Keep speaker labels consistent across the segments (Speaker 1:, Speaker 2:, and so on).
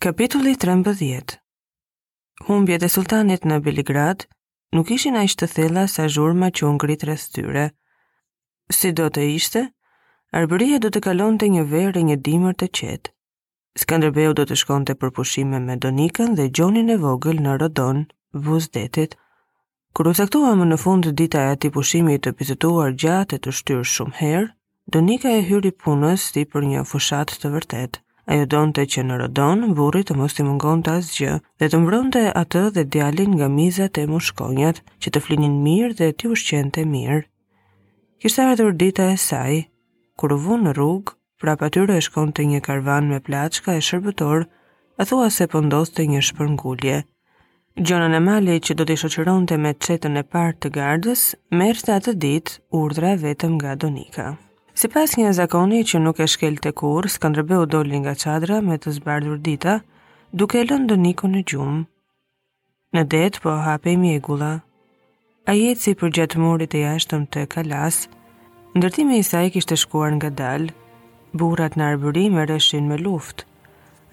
Speaker 1: Kapitulli 13 Humbjet e sultanit në Beligrad nuk ishin aq të thella sa zhurma që u ngrit rreth tyre. Sido të ishte, Arbëria do të kalonte një verë e një dimër të qetë. Skënderbeu do të shkonte për pushime me Donikën dhe Gjonin e vogël në Rodon, buzë detit. Kur u caktua më në fund dita e atij pushimi të premtuar gjatë e të shtyrë shumë herë, Donika i hyri punës si për një fushatë të vërtetë. Ajo donte që në Rodon burrit të mos i mungonte asgjë dhe të mbronte atë dhe djalin nga mizat e mushkonjat që të flinin mirë dhe t'i ushqente mirë. Kishte ardhur dita e saj, kur u vunë në rrugë, Prapa tyre shkonte një karvan me plaçka e shërbëtorë, a thua se po ndodhte një shpërngulje. Gjon Ënemali që do t'i shoqëronte me çetën e parë të gardës, merrte atë ditë urdhra vetëm nga Donika. Sipas një zakoni që nuk e shkelte kurrë, Skënderbeu doli nga çadra me të zbardhur dita, duke e lënë Donikën në gjumë. Në det po hapej mjegulla. Ai eci përgjatë murit të jashtëm të kalasë, ndërtimi i saj kishte shkuar ngadalë, burrat në Arbëri merreshin me luftë.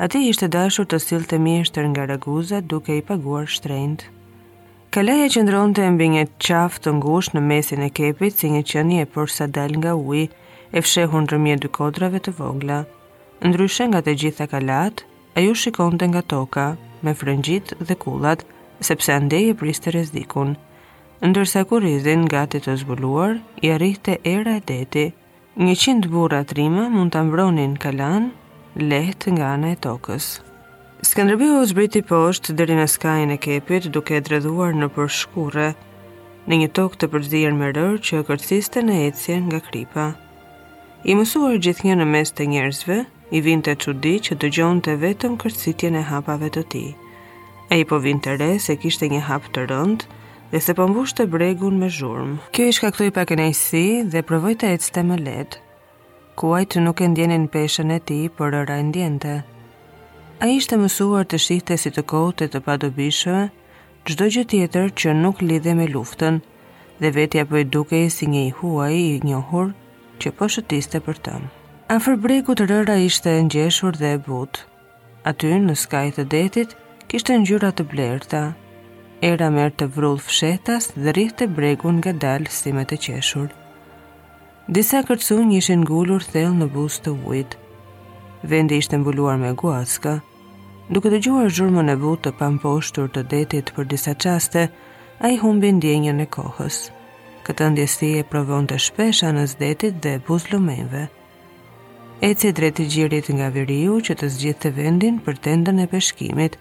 Speaker 1: Atij i ishte dashur të sillte mjeshtër nga Raguza duke i paguar shtrenjtë. Kalaja qëndronte mbi një qafë të ngushtë në mesin e kepit si një qenie porsa dalë nga uji, e fshehur ndërmjet dy kodrave të vogla. Ndryshe nga të gjitha kalatë, Ajo shikonte nga toka, me frëngjitë dhe kullat, sepse andej e priste rrezikun. Ndërsa kurrizin gati të zbuluar, ia rrihte era e deti. Njëqind burra trima mund ta mbronin kalanë lehtë nga ana e tokës. Skënderbeu zbriti poshtë deri në skajin e kepit, duke dredhuar nëpër shkurre, në një tokë të përzier me rërë që kërciste në ecje nga kripa. I mësuar gjithnjë në mes të njerëzve, I vinte çudi që dëgjonte vetëm kërcitjen e hapave të tij. Ai po vinte re se kishte një hap të rëndë dhe se po mbushte bregun me zhurmë. Kjo i shkaktoi pakënaqësi dhe provoi të ecte më lehtë. Kuajt nuk e ndjenin peshën e tij, por rëra e ndjente. Ai ishte mësuar të shihte si të kotë e të padobishme, Çdo gjë tjetër që nuk lidhej me luftën dhe vetja po i dukej si një i huaj i njohur që po shëtiste përtueshëm. Afër bregut rëra ishte e ngjeshur dhe e butë. Aty, në skaj të detit, kishte ngjyra të blerta. Era merrte vrull fshehtas dhe rrihte bregun ngadalë si me të qeshur. Disa kërcunj ishin ngulur thellë në buzë të ujit. Vendi ishte mbuluar me guaska. Duke dëgjuar zhurmën e butë të pamposhtur të detit për disa çaste, ai humbi ndjenjën e kohës. Këtë ndjesi e provonte shpesh anës detit dhe buzë lumenjve. Eci drejt gjirit nga veriu që të zgjidhte vendin për tendën e peshkimit.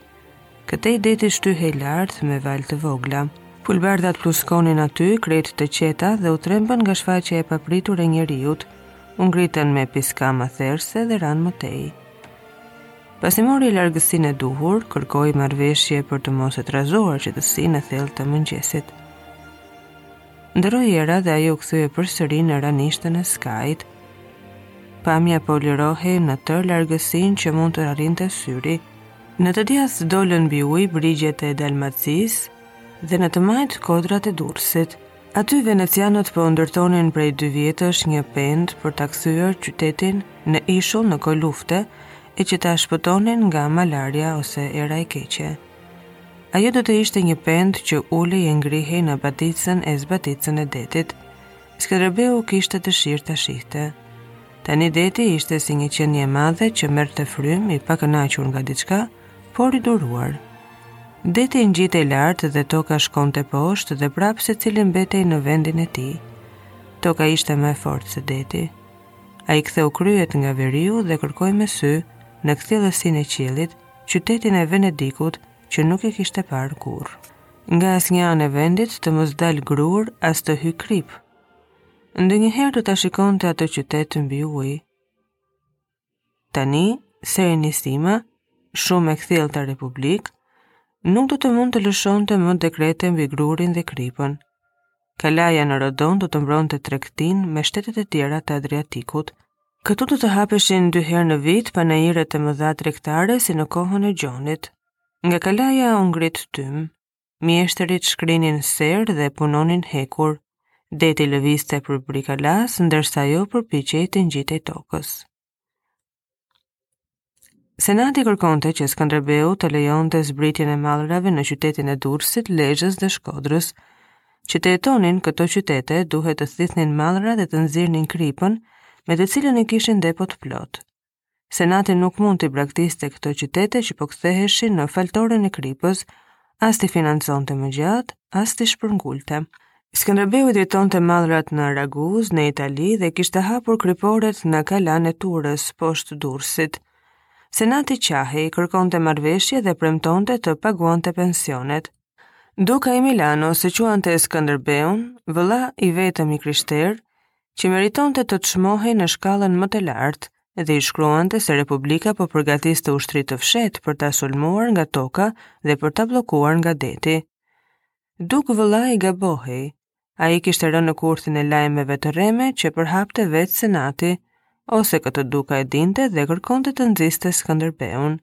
Speaker 1: Këtej deti shtyhej lart me valë të vogla. Pulëbardhat pluskonin aty, krejt të qeta dhe u trembën nga shfaqja e papritur e njeriut. U ngritën me piskama therëse dhe ranë më tej. Pasi mori largësinë e duhur, kërkoi marrëveshje për të mos e trazuar qetësinë e thellë të mëngjesit. Ndërroi era dhe ai u kthye përsëri në ranishten e skajit. Pamja po lirohej në tërë largësinë që mund të arrinte syri. Në të djathtë dolën mbi ujë brigjet e Dalmacisë dhe në të majtë kodrat e Durrësit. Aty venecianët po ndërtonin prej dy vjetësh një pendë për ta kthyer qytetin në ishull në kohë lufte e që ta shpëtonin nga malaria ose era e keqe. Ajo do të ishte një pendë që ulej e ngrihej në baticën e zbaticën e detit. Skënderbeu kishte dëshirë ta shihte. Tani deti ishte si një qenie e madhe që merrte frymë i pakënaqur nga diçka, por i duruar. Deti ngjitej lart dhe toka shkonte poshtë dhe prapë secili mbetej në vendin e tij. Toka ishte më e fortë se deti. Ai ktheu kryet nga veriu dhe kërkoi me sy në kthjellësinë e qiellit, qytetin e Venedikut që nuk e kishte parë kurrë. Nga asnjë anë e vendit të mos dalë grurë as të hyjë kripë. Ndonjëherë do ta shikonte atë qytet mbi ujë. Tani, Serenissima, shumë e kthjellëta republikë, nuk do të mund të lëshonte më dekrete mbi grurin dhe kripën. Kalaja në Rodon do të mbronte tregtinë me shtetet e tjera të Adriatikut. Këtu do të hapeshin dy herë në vit panairet e mëdha tregtare si në kohën e Gjonit. Nga kalaja u ngrit tym. Mjeshtërit shkrinin serë dhe punonin hekur. Deti lëvizte përbri kalasë, ndërsa ajo përpiqej t'i ngjitej tokës. Senati kërkonte që Skënderbeu të lejonte zbritjen e mallrave në qytetin e Durrësit, Lezhës dhe Shkodrës. Që të jetonin këto qytete, duhet të thithnin mallra dhe të nxirrnin kripën, me të cilën i kishin depot plot. Senati nuk mund t'i braktiste këto qytete që po ktheheshin në faltoren e kripës, as t'i financonte më gjatë, as t'i shpërngulte. Skënderbeu i drejtonte mallrat në Raguzë, në Itali dhe kishte hapur kriporet në Kalanë e Turës, poshtë Durrësit. Senati qahej, kërkonte marrëveshje dhe premtonte të paguante pensionet. Duka i Milanos e quante Skënderbeun, vëlla i vetëm i krishterë, që meritonte të çmohej në shkallën më të lartë dhe i shkruante se Republika po përgatiste ushtri të fshehtë për ta sulmuar nga toka dhe për ta bllokuar nga deti. Dukë vëllai gabohej. Ai kishte rënë në kurthin e lajmeve të rreme që përhapte vetë senati, ose këtë duka e dinte dhe kërkonte të nxiste Skënderbeun.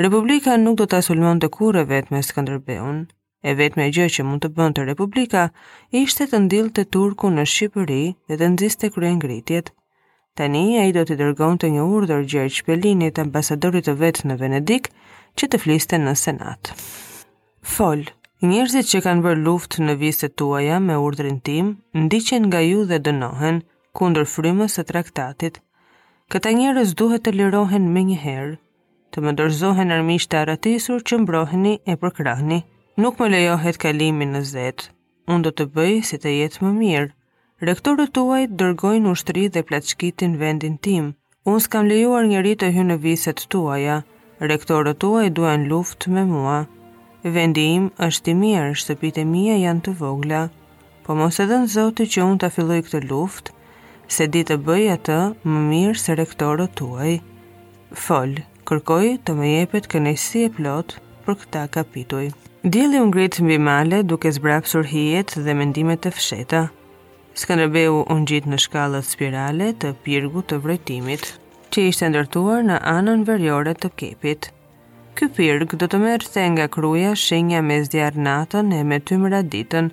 Speaker 1: Republika nuk do ta sulmonte kurrë e vetme Skënderbeun. E vetmja gjë që mund të bënte Republika ishte të ndillte turkun në Shqipëri dhe të nxiste kryengritjet. Tani ai do t'i dërgonte një urdhër Gjergj Pelinit, ambasadorit të vet në Venedik, që të fliste në Senat. Fol, njerëzit që kanë bërë luftë në viset tuaja me urdhrin tim, ndiqen nga ju dhe dënohen kundër frymës së traktatit. Këta njerëz duhet të lirohen menjëherë. Të më dorëzohen armiqtë e arratisur që mbroheni e përkrahni. Nuk më lejohet kalimi në Zetë. Unë do të bëj si të jetë më mirë. Rektorët tuaj dërgojnë ushtri dhe plaçkitin vendin tim. Unë s'kam lejuar njeri të hyjë në viset tuaja. Rektorët tuaj duan luftë me mua. Vendi im është i mirë, shtëpitë e mia janë të vogla. Po mos e dhëntë Zoti që unë ta filloj këtë luftë, se di të bëj atë më mirë se rektorët tuaj. Fol, kërkoj të më jepet kënaqësi e plotë për këta kapituj. Dielli u ngrit mbi male duke zbrapsur hijet dhe mendimet e fshehta. Skënderbeu u ngjit në shkallët spirale të pirgut të vrojtimit, që ishte ndërtuar në anën veriore të kepit. Ky pirg do të merrte nga Kruja shenja me zjarr natën e me tymra ditën.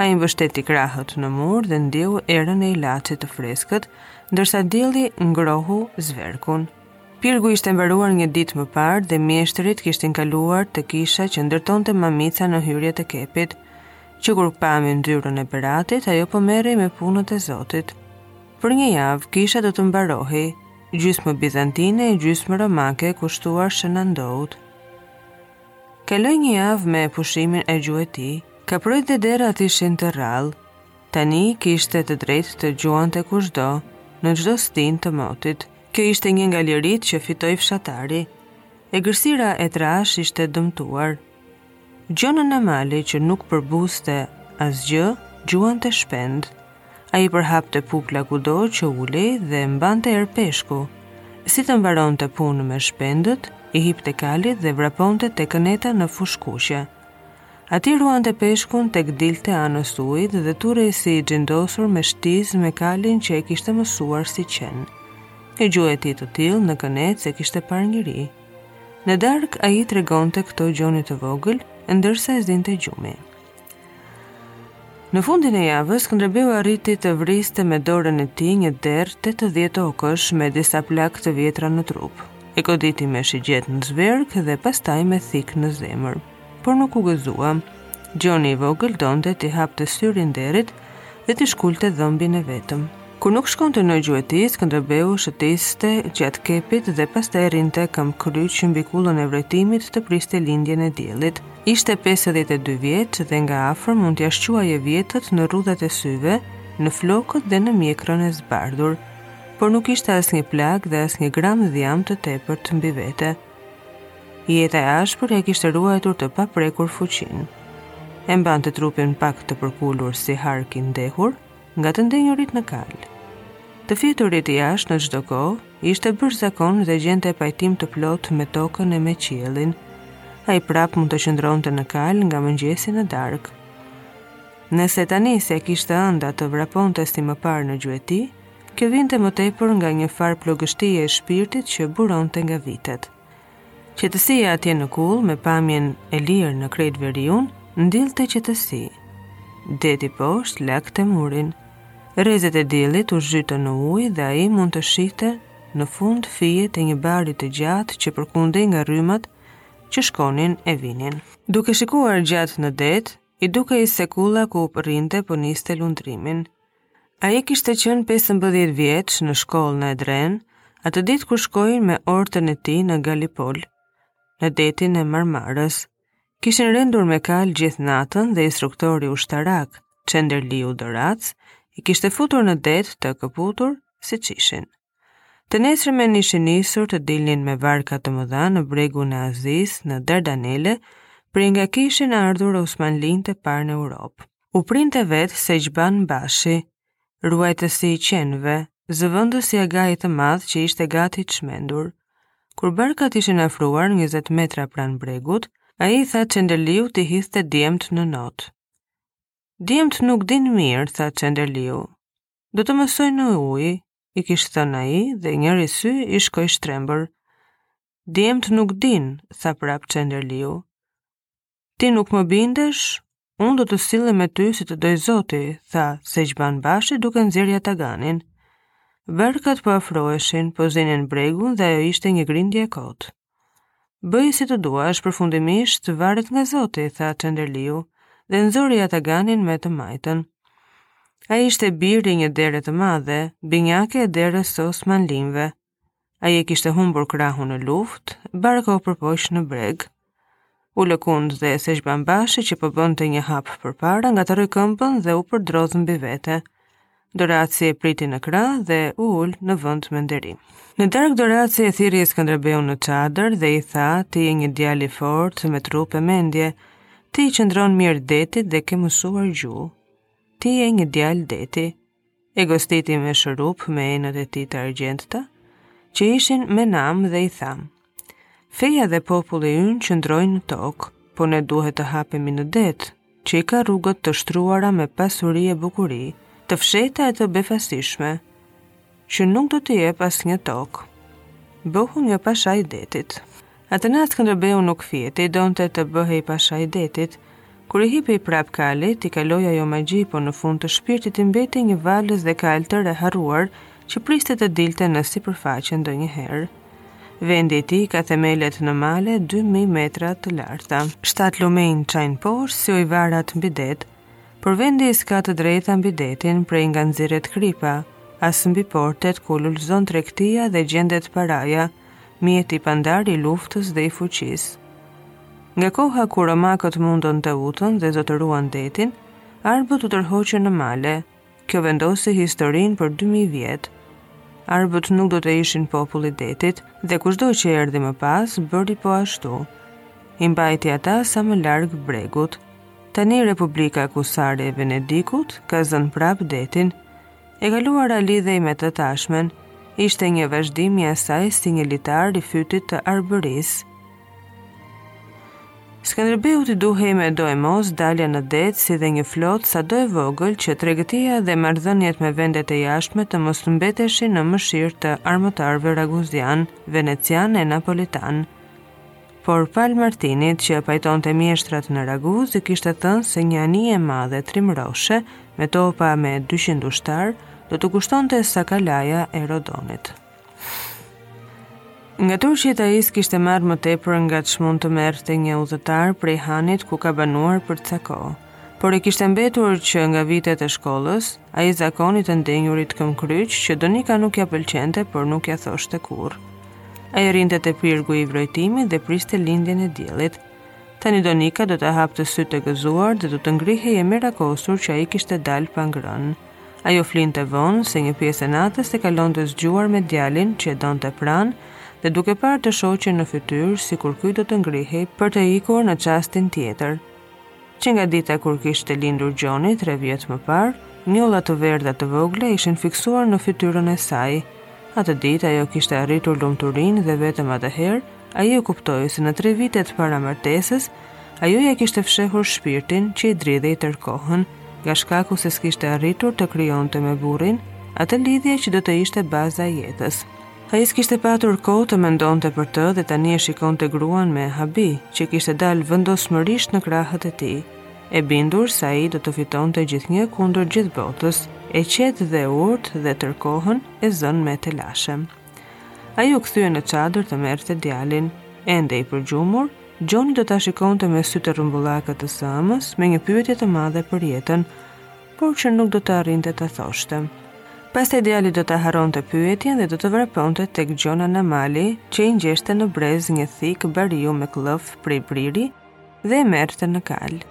Speaker 1: Ai mbështeti krahët në mur dhe ndjeu erën e llaçit të freskët, ndërsa dielli i ngrohu zverkun. Pirgu ishte mbaruar një ditë më parë dhe mjeshtrit kishtin kaluar te kisha që ndërtonte Mamica në hyrje të kepit. Që kur pa mynxyrën e Beratit, ajo po merrej me punët e Zotit. Për një javë kisha do të mbarohej, gjysmë bizantine e gjysmë romake kushtuar Shëna Ndout. Kaloi një javë me pushime e gjueti, kaprojtë dhe derrat ishin të rrallë, tani kishte të drejtë të gjuante kushdo, në çdo stinë të motit. Kjo ishte një nga liritë që fitoi fshatari. Egërsira e trashë ishte dëmtuar. Gjon Anamali që nuk përbuzte asgjë, gjuante shpendë. Ai përhapte pupla kudo që ulej dhe mbante erë peshku. Si të mbaronte punë me shpendët, i hipte kalit dhe vraponte te këneta në Fushëkuqe. Aty ruante peshkun tek dilte anës ujit dhe turrej si i xhindosur me shtizë me kalin që e kishte mësuar si qen. Një gjueti të tillë në kënetë s'e kishte parë njeri. Në darkë ai tregonte këto Gjonit të vogël, ndërsa e zinte gjumi. Në fundin e javës, Skënderbeu arriti të vriste me dorën e tij një derr 80 okësh me disa plagë të vjetra në trup. E goditi me shigjetë në zverk dhe pastaj me thikë në zemër. por nuk u gëzua. Gjoni i vogël donte t'i hapte syrin derrit dhe t'i shkulte dhëmbin e vetëm. Kur nuk shkonte në gjueti, Skënderbeu shëtiste gjatë kepit dhe pastaj rrinte këmbëkryq mbi kullën e vrojtimit të priste lindjen e diellit. Ishte 52 vjeç dhe nga afër mund t'ia shquaje vjetët në rrudhat e syve, në flokët dhe në mjekrën e zbardhur, por nuk kishte asnjë plagë dhe asnjë gram dhjamë të tepërt mbi vete. Jeta e ashpër e kishte ruajtur të paprekur fuqinë. E mbante trupin pak të përkulur si hark i ndehur nga të ndenjurit në kalë. Të fjeturit jashtë në çdo kohë ishte bërë zakon dhe gjente pajtim të plotë me tokën e me qiellin. Ai prapë mund të qëndronte në kalë nga mëngjesi në darkë. Nëse tani s'e kishte ënda të vraponte si më parë në gjueti, Kjo vinte më tepër nga një farë plogështie e shpirtit që buronte nga vitet. Qetësia atje në kullë, me pamjen e lirë në krejt veriun, ndillte qetësi. Deti poshtë lagte murin. Rrezet e diellit u zhytën në ujë dhe ai mund të shihte në fund fijet e një bari të gjatë që përkundej nga rrymat që shkonin e vinin. Duke shikuar gjatë në det, i dukej se kulla ku po rrinte po niste lundrimin. Ai kishte qenë 15 vjeç në shkollë në Edrene, atë ditë kur shkoi me ortën e tij në Galipol, në detin e Marmarës. Kishin rendur me kalë gjithë natën dhe instruktori ushtarak, Çenderliu dorac, i kishte futur në det të këputur siç ishin. Të nesërmen ishin nisur të dilnin me varka të mëdha në bregun e Azisë, në Dardanele, prej nga kishin ardhur osmanllinjtë e parë në Europë. U printe vetë seqban bashi, ruajtësi i qenve, zëvendës i agait të madh që ishte gati i çmendur. Kur barkat ishin afruar 20 metra pranë bregut, ai i tha Çenderliut t'i hidhte djemtë në not. Djemtë nuk dinë mirë, tha Çenderliu. Do të mësojnë në ujë, i kish thënë ai dhe njëri sy i shkoi shtrembër. Djemtë nuk dinë, tha prapë Çenderliu. Ti nuk më bindesh, unë do të sillem me ty si të dojë zoti, tha seqban bashi duke nxjerrë jataganin. Varkat po afroheshin, po zinin bregun dhe ajo ishte një grindje e kotë. Bëj si të duash, përfundimisht varet nga Zoti, tha Çenderliu, dhe nxori jataganin me të majtën. Ai ishte bir i një dere të madhe, binjake e deres së Osmanlinve. Ai e kishte humbur krahun në luftë. Barka u përpoq në breg. U lëkund dhe Sejmen Bashi që po bënte një hap përpara, ngatërroi këmbën dhe u përdrodh mbi vete. Doraci e priti në krah dhe u ul në vend me nderim. Në darkë Doraci e thirri Skënderbeun në çadër dhe i tha, ti je një djalë i fortë me trup e mendje. Ti i qëndron mirë detit dhe ke mësuar gjuhë. Ti je një djalë deti. E gostiti me shërup me enët e tij të argjendta, që ishin me nam dhe i tha. Feja dhe populli ynë qëndrojnë në tokë, po ne duhet të hapemi në det, që i ka rrugët të shtruara me pasuri e bukuri, të fshehta e të befasishme, që nuk do t'i japë asnjë tokë. Bëhu një pasha i detit. Atë natë Skënderbeu nuk fjeti, donte të bëhej pasha i detit. Kur i hipi prapë kalit, i kaloi ajo magji, po në fund të shpirtit i mbeti një valëz e kaltër e harruar, që priste të dilte në sipërfaqe ndonjëherë. Vendi i tij ka themelet në male 2000 metra të larta. Shtatë lumenj çajnë poshtë si ujvarat mbi det, por vendi s'ka të drejta mbi detin prej nga nxirret kripa, as mbi portet ku lulëzon tregtia dhe gjendet paraja, mjeti i pandarë i luftës dhe i fuqisë. Nga koha kur romakët mundën Teutën dhe zotëruan detin, arbët u tërhoqën në male. Kjo vendosi historinë për 2000 vjet. Arbët nuk do të ishin popull i detit dhe kushdo që erdhi më pas bëri po ashtu. I mbajti ata sa më larg bregut. Tani Republika kusare e Venedikut ka zënë prapë detin. E kaluara lidhej me të tashmen, ishte një vazhdim i asaj si një litar i fytit të arbërisë. Skënderbeut i duhej medoemos dalja në det si dhe një flotë sado e vogël që tregtia dhe marrëdhëniet me vendet e jashtme të mos mbeteshin në mëshirë të armatorëve raguzianë, venecianë e napolitanë. Por Pal Martini që pajtonte mjeshtrat në Raguzë, i kishte thënë se një anije e madhe trimëroshe me topa me 200 ushtarë do të kushtonte sa kalaja e Rodonit. Nga turqit ai s' kishte marrë më tepër nga ç'mund të merrte një udhëtar prej hanit ku ka banuar për ca kohë. por e kishte mbetur që nga vitet e shkollës, ai zakon i të ndenjurit këmbëkryq që Donika nuk ia pëlqente, por nuk ia thoshte kurrë. Ai rrinte te pirgu i vrojtimit dhe priste lindjen e diellit. Tani Donika do të hapte sytë e gëzuar dhe do të ngrihej e merakosur që ai kishte dalë pa ngrënë. Ajo flinte vonë se një pjesë të natës e kalonte zgjuar me djalin që e donte pranë dhe duke parë të shoqin në fytyrë sikur ky do të ngrihej për të ikur në çastin tjetër. Që nga dita kur kishte lindur Gjoni tre vjet më parë, njolla të verdha të vogla ishin fiksuar në fytyrën e saj. Atë ditë ajo kishte arritur lumturinë dhe vetëm atëherë ai e kuptoi se në tre vitet e para të martesës ajo ia kishte fshehur shpirtin që i dridhej tërë kohën, nga shkaku se s'kishte arritur të krijonte me burrin atë lidhje që do të ishte baza e jetës. Ai s'kishte patur kohë të mendonte për të dhe tani e shikonte gruan me habi, që kishte dalë vendosmërisht në krahët e tij, e bindur se ai do të fitonte gjithnjë kundër gjithë botës, e qetë dhe e urtë dhe tërë kohën e zënë me telashe. Ai u kthye në çadër të merrte djalin, ende i përgjumur, Gjoni do ta shikonte me sytë e rrumbullakët të së ëmës me një pyetje të madhe për jetën, por që nuk do të arrinte ta thoshte. Pastaj djali do ta harronte pyetjen dhe do të vraponte tek Gjon Anamali, që i ngjeshte në brez një thikë bariu me këllëf prej briri dhe e merrte në kalë.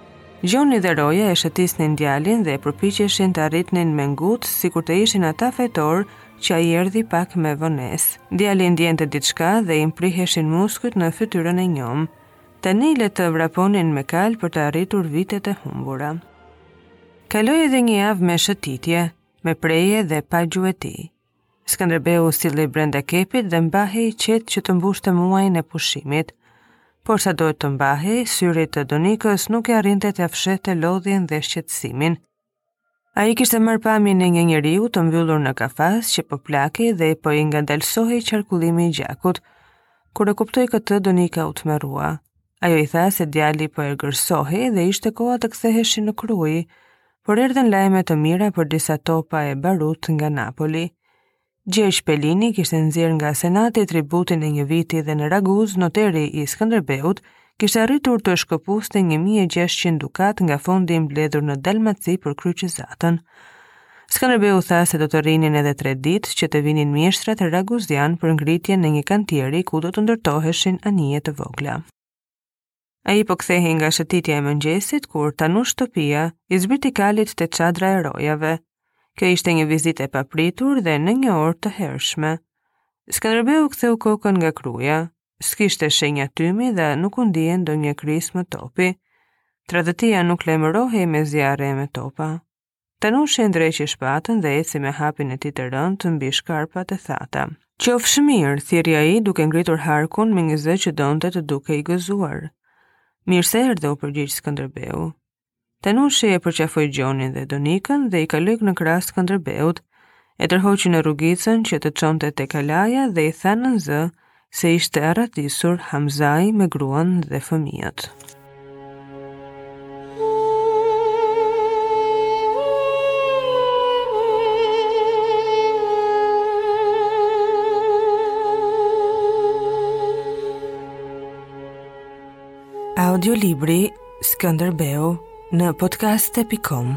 Speaker 1: Gjoni dhe roja e shëtisnin djalin dhe përpiqeshin të arritnin me ngut sikur të ishin ata fajtorë që ai erdhi pak me vonesë. Djali ndiente diçka dhe i mpriheshin muskujt në fytyrën e njomë. Tani le të vraponin me kalë për të arritur vitet e humbura. Kaloi edhe një javë me shëtitje, me preje dhe pa gjueti. Skënderbeu sillej brenda kepit dhe mbahej qetë që të mbushte muajin e pushimit. Por sado të mbahej, syrit të Donikës nuk arrinte t'ia fshihte lodhjen dhe shqetësimin. Ai kishte marrë pamjen e një njeriu të mbyllur në kafaz që po plakej dhe po i ngadalësohej qarkullimi i gjakut. Kur e kuptoi këtë, Donika u tmerrua. Ajo i tha se djali po egërsohej dhe ishte koha të ktheheshin në Krujë, por erdhën lajme të mira për disa topa e barut nga Napoli. Gjergj Pelini kishte nxjerrë nga Senati tributin e një viti dhe në Raguz, noteri i Skënderbeut kishte arritur të shkëpuste 1600 dukate nga fondi i mbledhur në Dalmaci për kryqëzatën. Skënderbeu tha se do të rrinin edhe tre ditë që të vinin mjeshtrat raguzian për ngritjen e një kantieri ku do të ndërtoheshin anije të vogla. Ai po kthehej nga shëtitja e mëngjesit, kur Tanush Topia i zbriti kalit te çadra e rojave. Kjo ishte një vizitë e papritur dhe në një orë të hershme. Skënderbeu ktheu kokën nga Kruja, s'kishte shenja tymi dhe nuk u ndie ndonjë krismë topi. Tradhëtia nuk lajmërohej me zjarre e me topa. Tanushi e ndreqi shpatën dhe eci me hapin e tij të rëndë mbi shkarpat e thata. Qofsh mirë, thirri ai duke ngritur harkun me një zë që donte të dukej i gëzuar. Mirë se erdhe u përgjigj Skënderbeu. Tanushi e përqafoi Gjonin dhe Donikën dhe i kaloi në krahë Skënderbeut, e tërhoqi në rrugicën që të çonte te kalaja dhe i tha nën zë, se ishte arratisur Hamzai me gruan dhe fëmijët. Audiolibri Skënderbeu në podcast.com